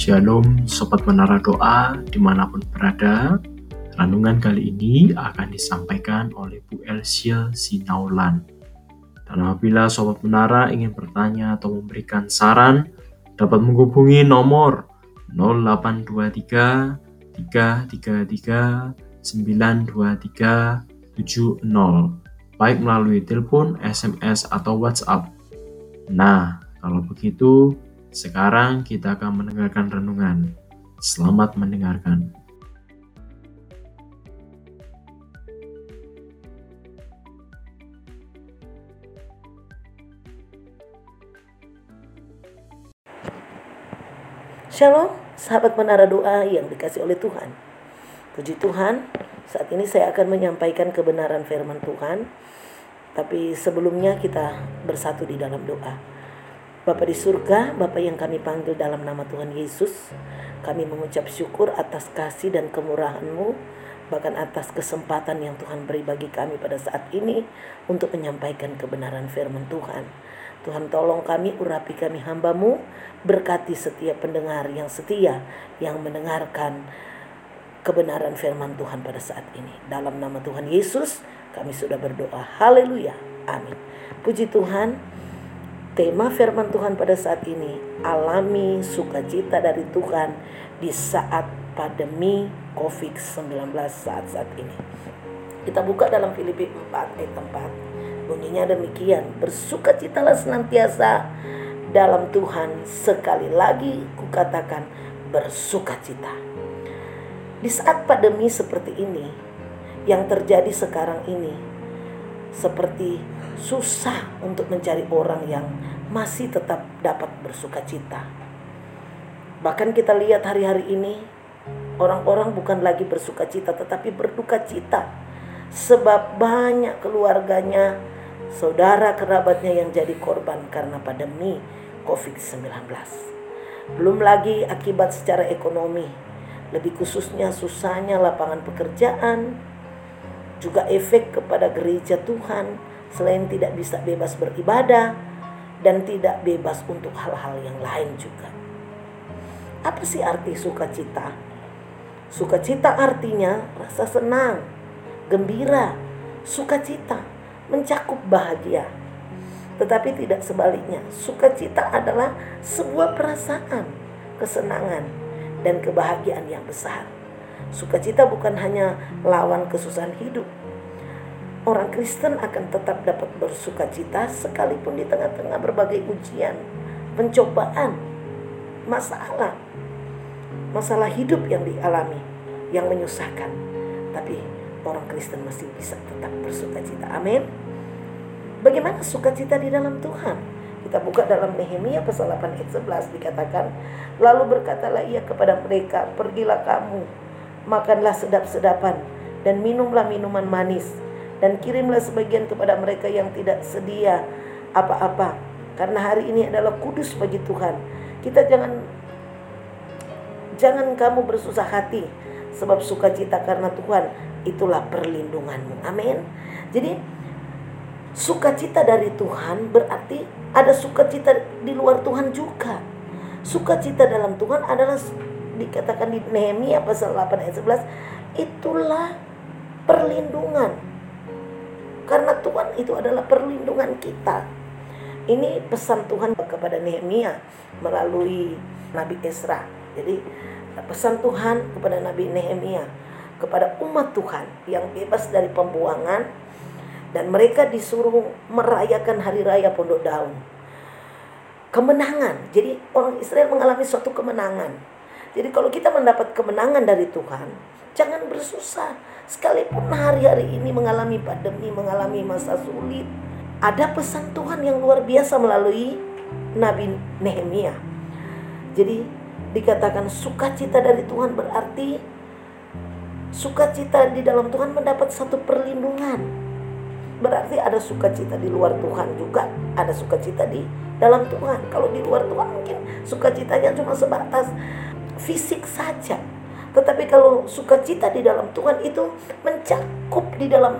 Shalom Sobat Menara Doa di mana pun berada. Renungan kali ini akan disampaikan oleh Bu Elsia Sinaulan. Dan apabila Sobat Menara ingin bertanya atau memberikan saran Dapat menghubungi nomor 0823 333 923 70 Baik melalui telepon, SMS, atau WhatsApp. Nah, kalau begitu sekarang kita akan mendengarkan renungan. Selamat mendengarkan. Shalom, sahabat menara doa yang dikasih oleh Tuhan. Puji Tuhan, saat ini saya akan menyampaikan kebenaran firman Tuhan. Tapi sebelumnya kita bersatu di dalam doa. Bapa di surga, Bapa yang kami panggil dalam nama Tuhan Yesus, kami mengucap syukur atas kasih dan kemurahan-Mu, bahkan atas kesempatan yang Tuhan beri bagi kami pada saat ini untuk menyampaikan kebenaran firman Tuhan. Tuhan tolong kami, urapi kami hambamu, berkati setiap pendengar yang setia, yang mendengarkan kebenaran firman Tuhan pada saat ini. Dalam nama Tuhan Yesus, kami sudah berdoa. Haleluya. Amin. Puji Tuhan. Tema firman Tuhan pada saat ini, alami sukacita dari Tuhan di saat pandemi COVID-19 saat-saat ini. Kita buka dalam Filipi 4 ayat 4. Bunyinya demikian, bersukacitalah senantiasa dalam Tuhan. Sekali lagi kukatakan bersukacita. Di saat pandemi seperti ini, yang terjadi sekarang ini, seperti susah untuk mencari orang yang masih tetap dapat bersuka cita. Bahkan kita lihat hari-hari ini orang-orang bukan lagi bersuka cita tetapi berduka cita sebab banyak keluarganya, saudara kerabatnya yang jadi korban karena pandemi COVID-19. Belum lagi akibat secara ekonomi, lebih khususnya susahnya lapangan pekerjaan, juga efek kepada gereja Tuhan selain tidak bisa bebas beribadah dan tidak bebas untuk hal-hal yang lain juga. Apa sih arti sukacita? Sukacita artinya rasa senang, gembira, sukacita, mencakup bahagia. Tetapi tidak sebaliknya, sukacita adalah sebuah perasaan, kesenangan, dan kebahagiaan yang besar. Sukacita bukan hanya lawan kesusahan hidup, orang Kristen akan tetap dapat bersuka cita sekalipun di tengah-tengah berbagai ujian, pencobaan, masalah, masalah hidup yang dialami, yang menyusahkan. Tapi orang Kristen masih bisa tetap bersuka cita. Amin. Bagaimana sukacita di dalam Tuhan? Kita buka dalam Nehemia pasal 8 ayat 11 dikatakan, lalu berkatalah ia kepada mereka, pergilah kamu, makanlah sedap-sedapan dan minumlah minuman manis dan kirimlah sebagian kepada mereka yang tidak sedia apa-apa karena hari ini adalah kudus bagi Tuhan. Kita jangan jangan kamu bersusah hati sebab sukacita karena Tuhan itulah perlindunganmu. Amin. Jadi sukacita dari Tuhan berarti ada sukacita di luar Tuhan juga. Sukacita dalam Tuhan adalah dikatakan di Nehemia pasal 8 ayat 11 itulah perlindungan karena Tuhan itu adalah perlindungan kita. Ini pesan Tuhan kepada Nehemia melalui Nabi Esra. Jadi pesan Tuhan kepada Nabi Nehemia kepada umat Tuhan yang bebas dari pembuangan dan mereka disuruh merayakan hari raya Pondok Daun. Kemenangan. Jadi orang Israel mengalami suatu kemenangan. Jadi kalau kita mendapat kemenangan dari Tuhan, jangan bersusah Sekalipun hari-hari ini mengalami pandemi, mengalami masa sulit, ada pesan Tuhan yang luar biasa melalui Nabi Nehemia. Jadi dikatakan sukacita dari Tuhan berarti sukacita di dalam Tuhan mendapat satu perlindungan. Berarti ada sukacita di luar Tuhan juga, ada sukacita di dalam Tuhan. Kalau di luar Tuhan mungkin sukacitanya cuma sebatas fisik saja. Tetapi kalau sukacita di dalam Tuhan itu mencakup di dalam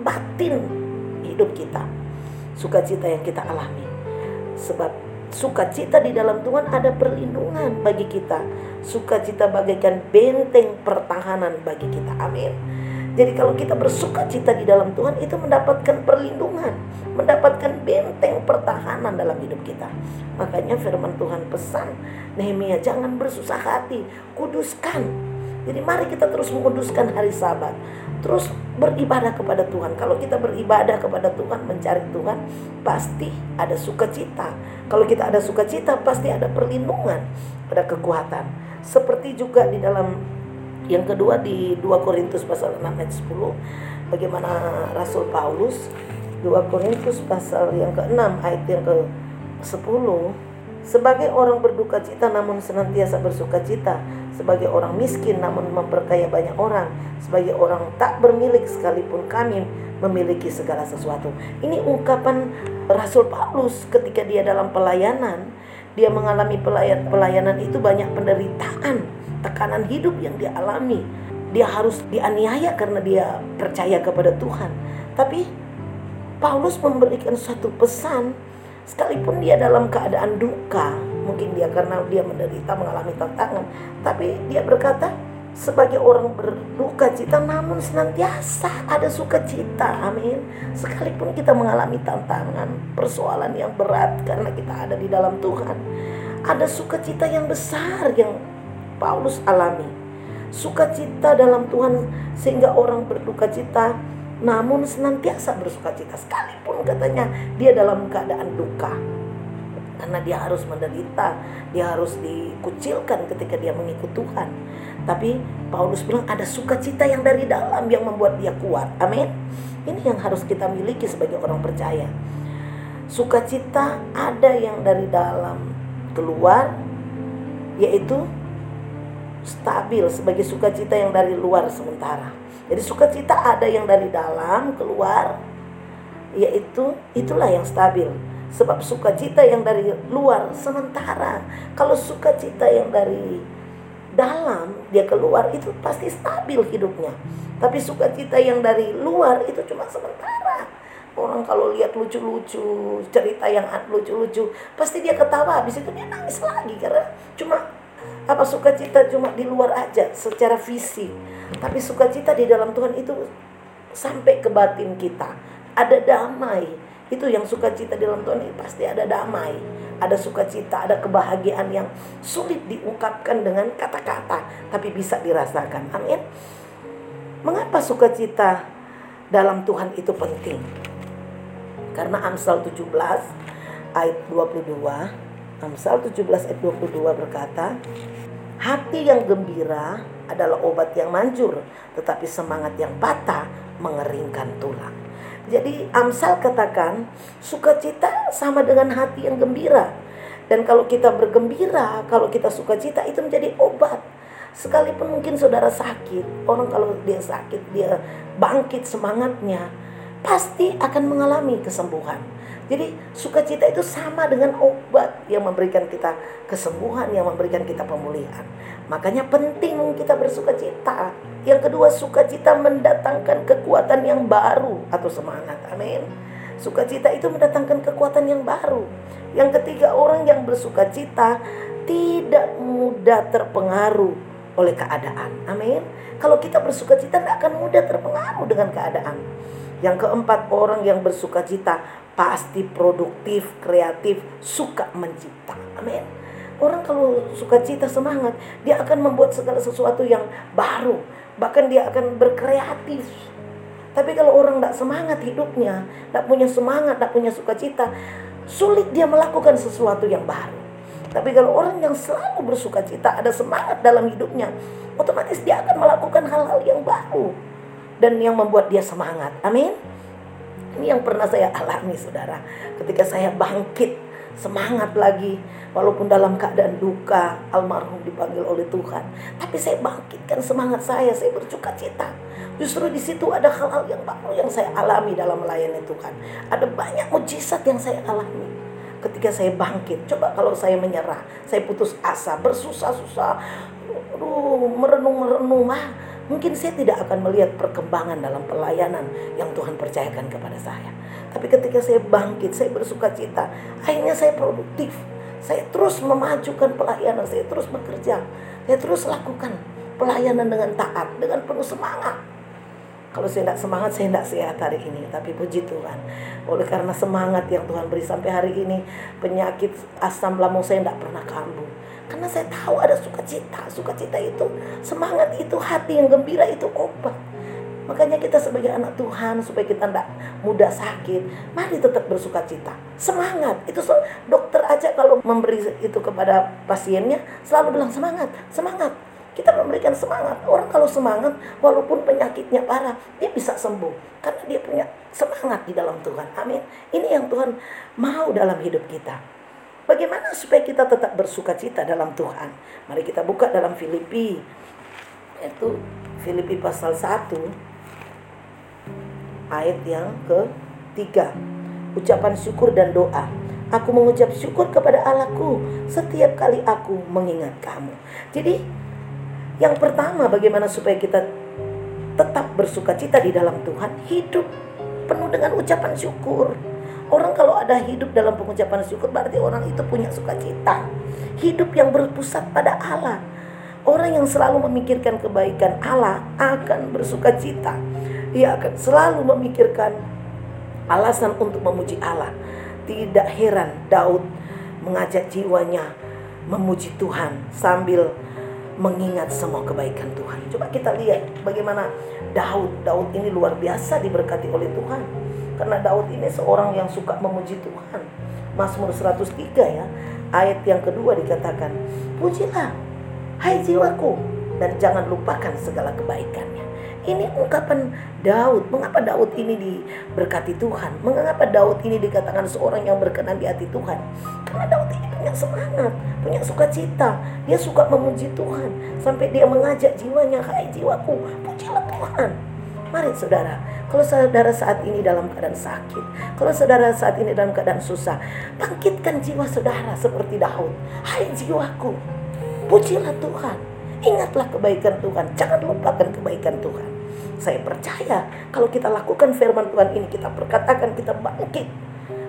batin hidup kita. Sukacita yang kita alami. Sebab sukacita di dalam Tuhan ada perlindungan bagi kita. Sukacita bagaikan benteng pertahanan bagi kita. Amin. Jadi kalau kita bersuka cita di dalam Tuhan itu mendapatkan perlindungan, mendapatkan benteng pertahanan dalam hidup kita. Makanya firman Tuhan pesan Nehemia jangan bersusah hati, kuduskan. Jadi mari kita terus menguduskan hari Sabat. Terus beribadah kepada Tuhan. Kalau kita beribadah kepada Tuhan, mencari Tuhan, pasti ada sukacita. Kalau kita ada sukacita, pasti ada perlindungan, ada kekuatan. Seperti juga di dalam yang kedua di 2 Korintus pasal 6 ayat 10 bagaimana Rasul Paulus 2 Korintus pasal yang ke-6 ayat yang ke-10 sebagai orang berduka cita namun senantiasa bersuka cita sebagai orang miskin namun memperkaya banyak orang sebagai orang tak bermilik sekalipun kami memiliki segala sesuatu. Ini ungkapan Rasul Paulus ketika dia dalam pelayanan dia mengalami pelayan pelayanan itu banyak penderitaan tekanan hidup yang dia alami. Dia harus dianiaya karena dia percaya kepada Tuhan. Tapi Paulus memberikan satu pesan sekalipun dia dalam keadaan duka, mungkin dia karena dia menderita mengalami tantangan, tapi dia berkata sebagai orang berduka cita namun senantiasa ada sukacita amin sekalipun kita mengalami tantangan persoalan yang berat karena kita ada di dalam Tuhan ada sukacita yang besar yang Paulus alami. Sukacita dalam Tuhan sehingga orang berduka cita namun senantiasa bersuka cita sekalipun katanya dia dalam keadaan duka karena dia harus menderita, dia harus dikucilkan ketika dia mengikut Tuhan. Tapi Paulus bilang ada sukacita yang dari dalam yang membuat dia kuat. Amin. Ini yang harus kita miliki sebagai orang percaya. Sukacita ada yang dari dalam keluar yaitu stabil sebagai sukacita yang dari luar sementara. Jadi sukacita ada yang dari dalam keluar yaitu itulah yang stabil. Sebab sukacita yang dari luar sementara. Kalau sukacita yang dari dalam dia keluar itu pasti stabil hidupnya. Tapi sukacita yang dari luar itu cuma sementara. Orang kalau lihat lucu-lucu, cerita yang lucu-lucu, pasti dia ketawa, habis itu dia nangis lagi karena cuma apa sukacita cuma di luar aja secara fisik. Tapi sukacita di dalam Tuhan itu sampai ke batin kita. Ada damai. Itu yang sukacita di dalam Tuhan ini pasti ada damai. Ada sukacita ada kebahagiaan yang sulit diungkapkan dengan kata-kata tapi bisa dirasakan. Amin. Mengapa sukacita dalam Tuhan itu penting? Karena Amsal 17 ayat 22 Amsal 17 ayat 22 berkata, Hati yang gembira adalah obat yang manjur, tetapi semangat yang patah mengeringkan tulang. Jadi Amsal katakan, sukacita sama dengan hati yang gembira. Dan kalau kita bergembira, kalau kita sukacita itu menjadi obat. Sekalipun mungkin saudara sakit, orang kalau dia sakit, dia bangkit semangatnya, pasti akan mengalami kesembuhan. Jadi sukacita itu sama dengan obat yang memberikan kita kesembuhan, yang memberikan kita pemulihan. Makanya penting kita bersukacita. Yang kedua, sukacita mendatangkan kekuatan yang baru atau semangat. Amin. Sukacita itu mendatangkan kekuatan yang baru. Yang ketiga, orang yang bersukacita tidak mudah terpengaruh oleh keadaan. Amin. Kalau kita bersukacita tidak akan mudah terpengaruh dengan keadaan. Yang keempat, orang yang bersukacita pasti produktif, kreatif, suka mencipta. Amin. Orang kalau suka cita semangat, dia akan membuat segala sesuatu yang baru. Bahkan dia akan berkreatif. Tapi kalau orang tidak semangat hidupnya, tidak punya semangat, tidak punya sukacita, sulit dia melakukan sesuatu yang baru. Tapi kalau orang yang selalu bersuka cita, ada semangat dalam hidupnya, otomatis dia akan melakukan hal-hal yang baru dan yang membuat dia semangat. Amin. Ini yang pernah saya alami saudara. Ketika saya bangkit semangat lagi. Walaupun dalam keadaan duka almarhum dipanggil oleh Tuhan. Tapi saya bangkitkan semangat saya saya bersuka cita. Justru di situ ada hal-hal yang baru yang saya alami dalam melayani Tuhan. Ada banyak mujizat yang saya alami. Ketika saya bangkit coba kalau saya menyerah saya putus asa bersusah-susah. Merenung-merenung mah Mungkin saya tidak akan melihat perkembangan dalam pelayanan yang Tuhan percayakan kepada saya. Tapi ketika saya bangkit, saya bersuka cita, akhirnya saya produktif. Saya terus memajukan pelayanan, saya terus bekerja, saya terus lakukan pelayanan dengan taat, dengan penuh semangat. Kalau saya tidak semangat, saya tidak sehat hari ini. Tapi puji Tuhan. Oleh karena semangat yang Tuhan beri sampai hari ini, penyakit asam lambung saya tidak pernah kambuh. Karena saya tahu ada sukacita. Sukacita itu, semangat itu, hati yang gembira itu obat. Makanya kita sebagai anak Tuhan supaya kita tidak mudah sakit, mari tetap bersuka cita. Semangat. Itu dokter aja kalau memberi itu kepada pasiennya selalu bilang semangat, semangat. Kita memberikan semangat. Orang kalau semangat walaupun penyakitnya parah, dia bisa sembuh karena dia punya semangat di dalam Tuhan. Amin. Ini yang Tuhan mau dalam hidup kita. Bagaimana supaya kita tetap bersuka cita dalam Tuhan? Mari kita buka dalam Filipi. Itu Filipi pasal 1 ayat yang ketiga. Ucapan syukur dan doa. Aku mengucap syukur kepada Allahku setiap kali aku mengingat kamu. Jadi yang pertama bagaimana supaya kita tetap bersuka cita di dalam Tuhan, hidup penuh dengan ucapan syukur. Orang kalau ada hidup dalam pengucapan syukur berarti orang itu punya sukacita. Hidup yang berpusat pada Allah. Orang yang selalu memikirkan kebaikan Allah akan bersuka cita ia akan selalu memikirkan alasan untuk memuji Allah. Tidak heran Daud mengajak jiwanya memuji Tuhan sambil mengingat semua kebaikan Tuhan. Coba kita lihat bagaimana Daud. Daud ini luar biasa diberkati oleh Tuhan. Karena Daud ini seorang yang suka memuji Tuhan. Mazmur 103 ya. Ayat yang kedua dikatakan, "Pujilah hai jiwaku dan jangan lupakan segala kebaikannya." Ini ungkapan Daud. Mengapa Daud ini diberkati Tuhan? Mengapa Daud ini dikatakan seorang yang berkenan di hati Tuhan? Karena Daud ini punya semangat, punya sukacita. Dia suka memuji Tuhan. Sampai dia mengajak jiwanya, hai jiwaku, pujilah Tuhan. Mari saudara, kalau saudara saat ini dalam keadaan sakit, kalau saudara saat ini dalam keadaan susah, bangkitkan jiwa saudara seperti Daud. Hai jiwaku, pujilah Tuhan. Ingatlah kebaikan Tuhan, jangan lupakan kebaikan Tuhan. Saya percaya kalau kita lakukan firman Tuhan ini, kita perkatakan, kita bangkit,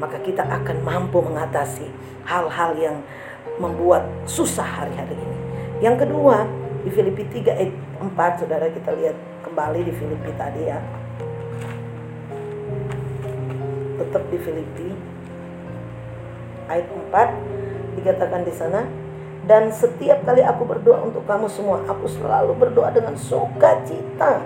maka kita akan mampu mengatasi hal-hal yang membuat susah hari-hari ini. Yang kedua, di Filipi 3 ayat 4, saudara kita lihat kembali di Filipi tadi ya. Tetap di Filipi ayat 4 dikatakan di sana dan setiap kali aku berdoa untuk kamu semua, aku selalu berdoa dengan sukacita.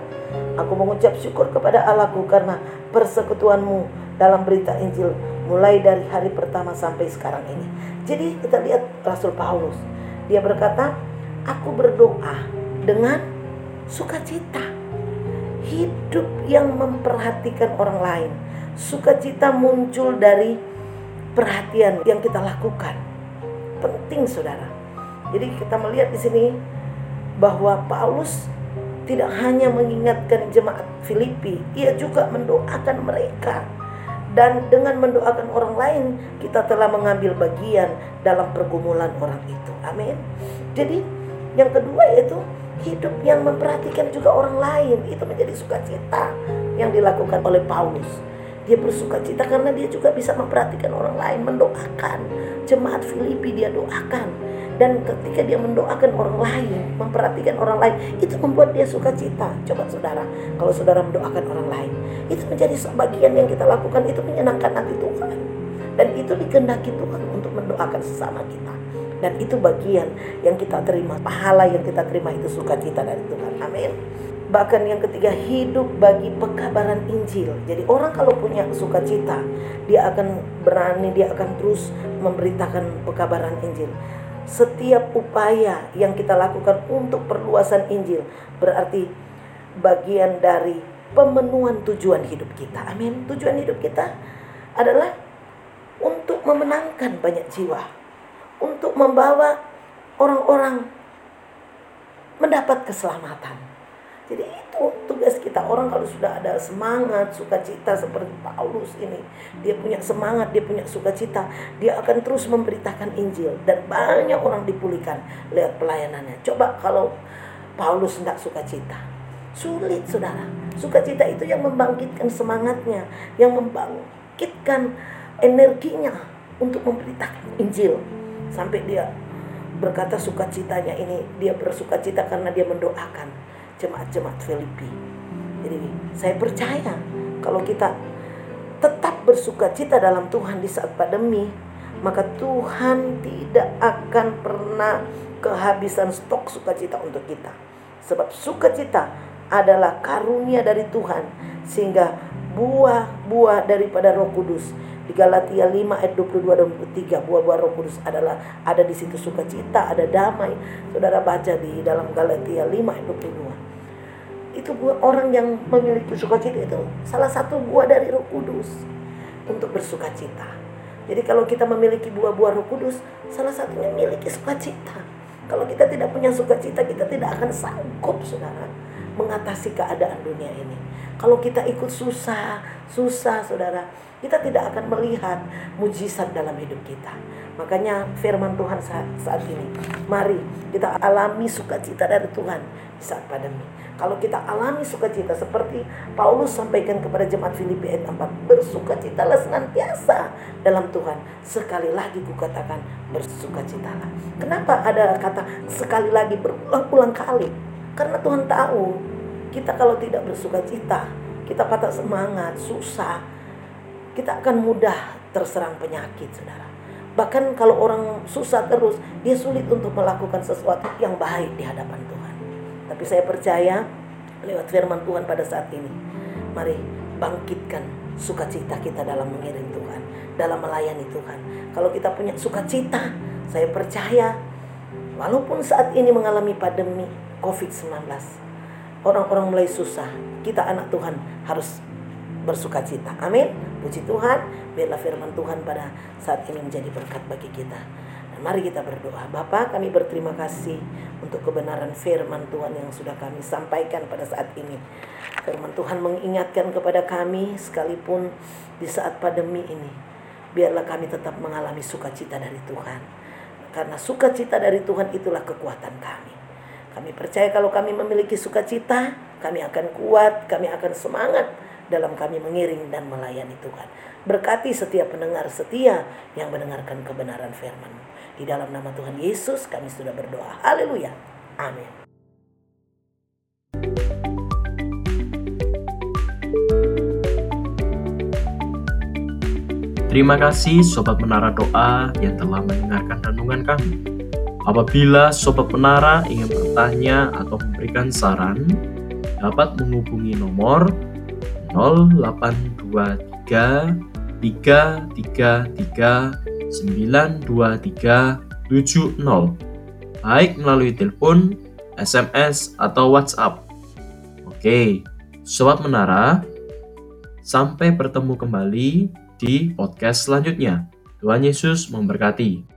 Aku mengucap syukur kepada Allahku karena persekutuanmu dalam berita Injil mulai dari hari pertama sampai sekarang ini. Jadi kita lihat Rasul Paulus. Dia berkata, aku berdoa dengan sukacita. Hidup yang memperhatikan orang lain. Sukacita muncul dari perhatian yang kita lakukan. Penting saudara jadi kita melihat di sini bahwa Paulus tidak hanya mengingatkan jemaat Filipi, ia juga mendoakan mereka. Dan dengan mendoakan orang lain, kita telah mengambil bagian dalam pergumulan orang itu. Amin. Jadi, yang kedua yaitu hidup yang memperhatikan juga orang lain. Itu menjadi sukacita yang dilakukan oleh Paulus. Dia bersuka cita karena dia juga bisa memperhatikan orang lain, mendoakan. Jemaat Filipi dia doakan dan ketika dia mendoakan orang lain, memperhatikan orang lain, itu membuat dia suka cita. Coba saudara, kalau saudara mendoakan orang lain, itu menjadi sebagian yang kita lakukan itu menyenangkan hati Tuhan. Dan itu dikehendaki Tuhan untuk mendoakan sesama kita. Dan itu bagian yang kita terima, pahala yang kita terima itu sukacita dari Tuhan. Amin. Bahkan yang ketiga hidup bagi pekabaran Injil. Jadi orang kalau punya sukacita, dia akan berani, dia akan terus memberitakan pekabaran Injil setiap upaya yang kita lakukan untuk perluasan Injil berarti bagian dari pemenuhan tujuan hidup kita. Amin. Tujuan hidup kita adalah untuk memenangkan banyak jiwa, untuk membawa orang-orang mendapat keselamatan. Jadi itu tugas kita orang kalau sudah ada semangat, sukacita seperti Paulus ini, dia punya semangat, dia punya sukacita, dia akan terus memberitakan Injil dan banyak orang dipulihkan lewat pelayanannya. Coba kalau Paulus tidak sukacita, sulit saudara. Sukacita itu yang membangkitkan semangatnya, yang membangkitkan energinya untuk memberitakan Injil. Sampai dia berkata sukacitanya ini dia bersukacita karena dia mendoakan jemaat-jemaat Filipi. Jadi saya percaya kalau kita tetap bersukacita dalam Tuhan di saat pandemi, maka Tuhan tidak akan pernah kehabisan stok sukacita untuk kita. Sebab sukacita adalah karunia dari Tuhan sehingga buah-buah daripada Roh Kudus di Galatia 5 ayat 22 dan 23 buah-buah Roh Kudus adalah ada di situ sukacita, ada damai. Saudara baca di dalam Galatia 5 ayat 22. Itu buah orang yang memiliki sukacita itu salah satu buah dari Roh Kudus untuk bersukacita. Jadi kalau kita memiliki buah-buah Roh Kudus, salah satunya memiliki sukacita. Kalau kita tidak punya sukacita, kita tidak akan sanggup, saudara, mengatasi keadaan dunia ini. Kalau kita ikut susah, susah, saudara, kita tidak akan melihat mujizat dalam hidup kita. Makanya firman Tuhan saat, saat ini, mari kita alami sukacita dari Tuhan di saat pandemi. Kalau kita alami sukacita seperti Paulus sampaikan kepada jemaat Filipi ayat 4, bersukacitalah senantiasa dalam Tuhan. Sekali lagi kukatakan bersukacitalah. Kenapa ada kata sekali lagi berulang-ulang kali? Karena Tuhan tahu kita kalau tidak bersukacita, kita patah semangat, susah, kita akan mudah terserang penyakit, saudara. Bahkan kalau orang susah terus, dia sulit untuk melakukan sesuatu yang baik di hadapan Tuhan. Tapi saya percaya lewat firman Tuhan pada saat ini, mari bangkitkan sukacita kita dalam mengirim Tuhan, dalam melayani Tuhan. Kalau kita punya sukacita, saya percaya walaupun saat ini mengalami pandemi COVID-19, orang-orang mulai susah, kita anak Tuhan harus bersuka cita. Amin. Puji Tuhan, biarlah firman Tuhan pada saat ini menjadi berkat bagi kita. Dan mari kita berdoa. Bapak, kami berterima kasih untuk kebenaran firman Tuhan yang sudah kami sampaikan pada saat ini. Firman Tuhan mengingatkan kepada kami sekalipun di saat pandemi ini, biarlah kami tetap mengalami sukacita dari Tuhan. Karena sukacita dari Tuhan itulah kekuatan kami. Kami percaya kalau kami memiliki sukacita, kami akan kuat, kami akan semangat dalam kami mengiring dan melayani Tuhan. Berkati setiap pendengar setia yang mendengarkan kebenaran firman Di dalam nama Tuhan Yesus kami sudah berdoa. Haleluya. Amin. Terima kasih Sobat Menara Doa yang telah mendengarkan renungan kami. Apabila Sobat Menara ingin bertanya atau memberikan saran, dapat menghubungi nomor 0823 333 923 70 baik melalui telepon, SMS, atau WhatsApp. Oke, Sobat Menara, sampai bertemu kembali di podcast selanjutnya. Tuhan Yesus memberkati.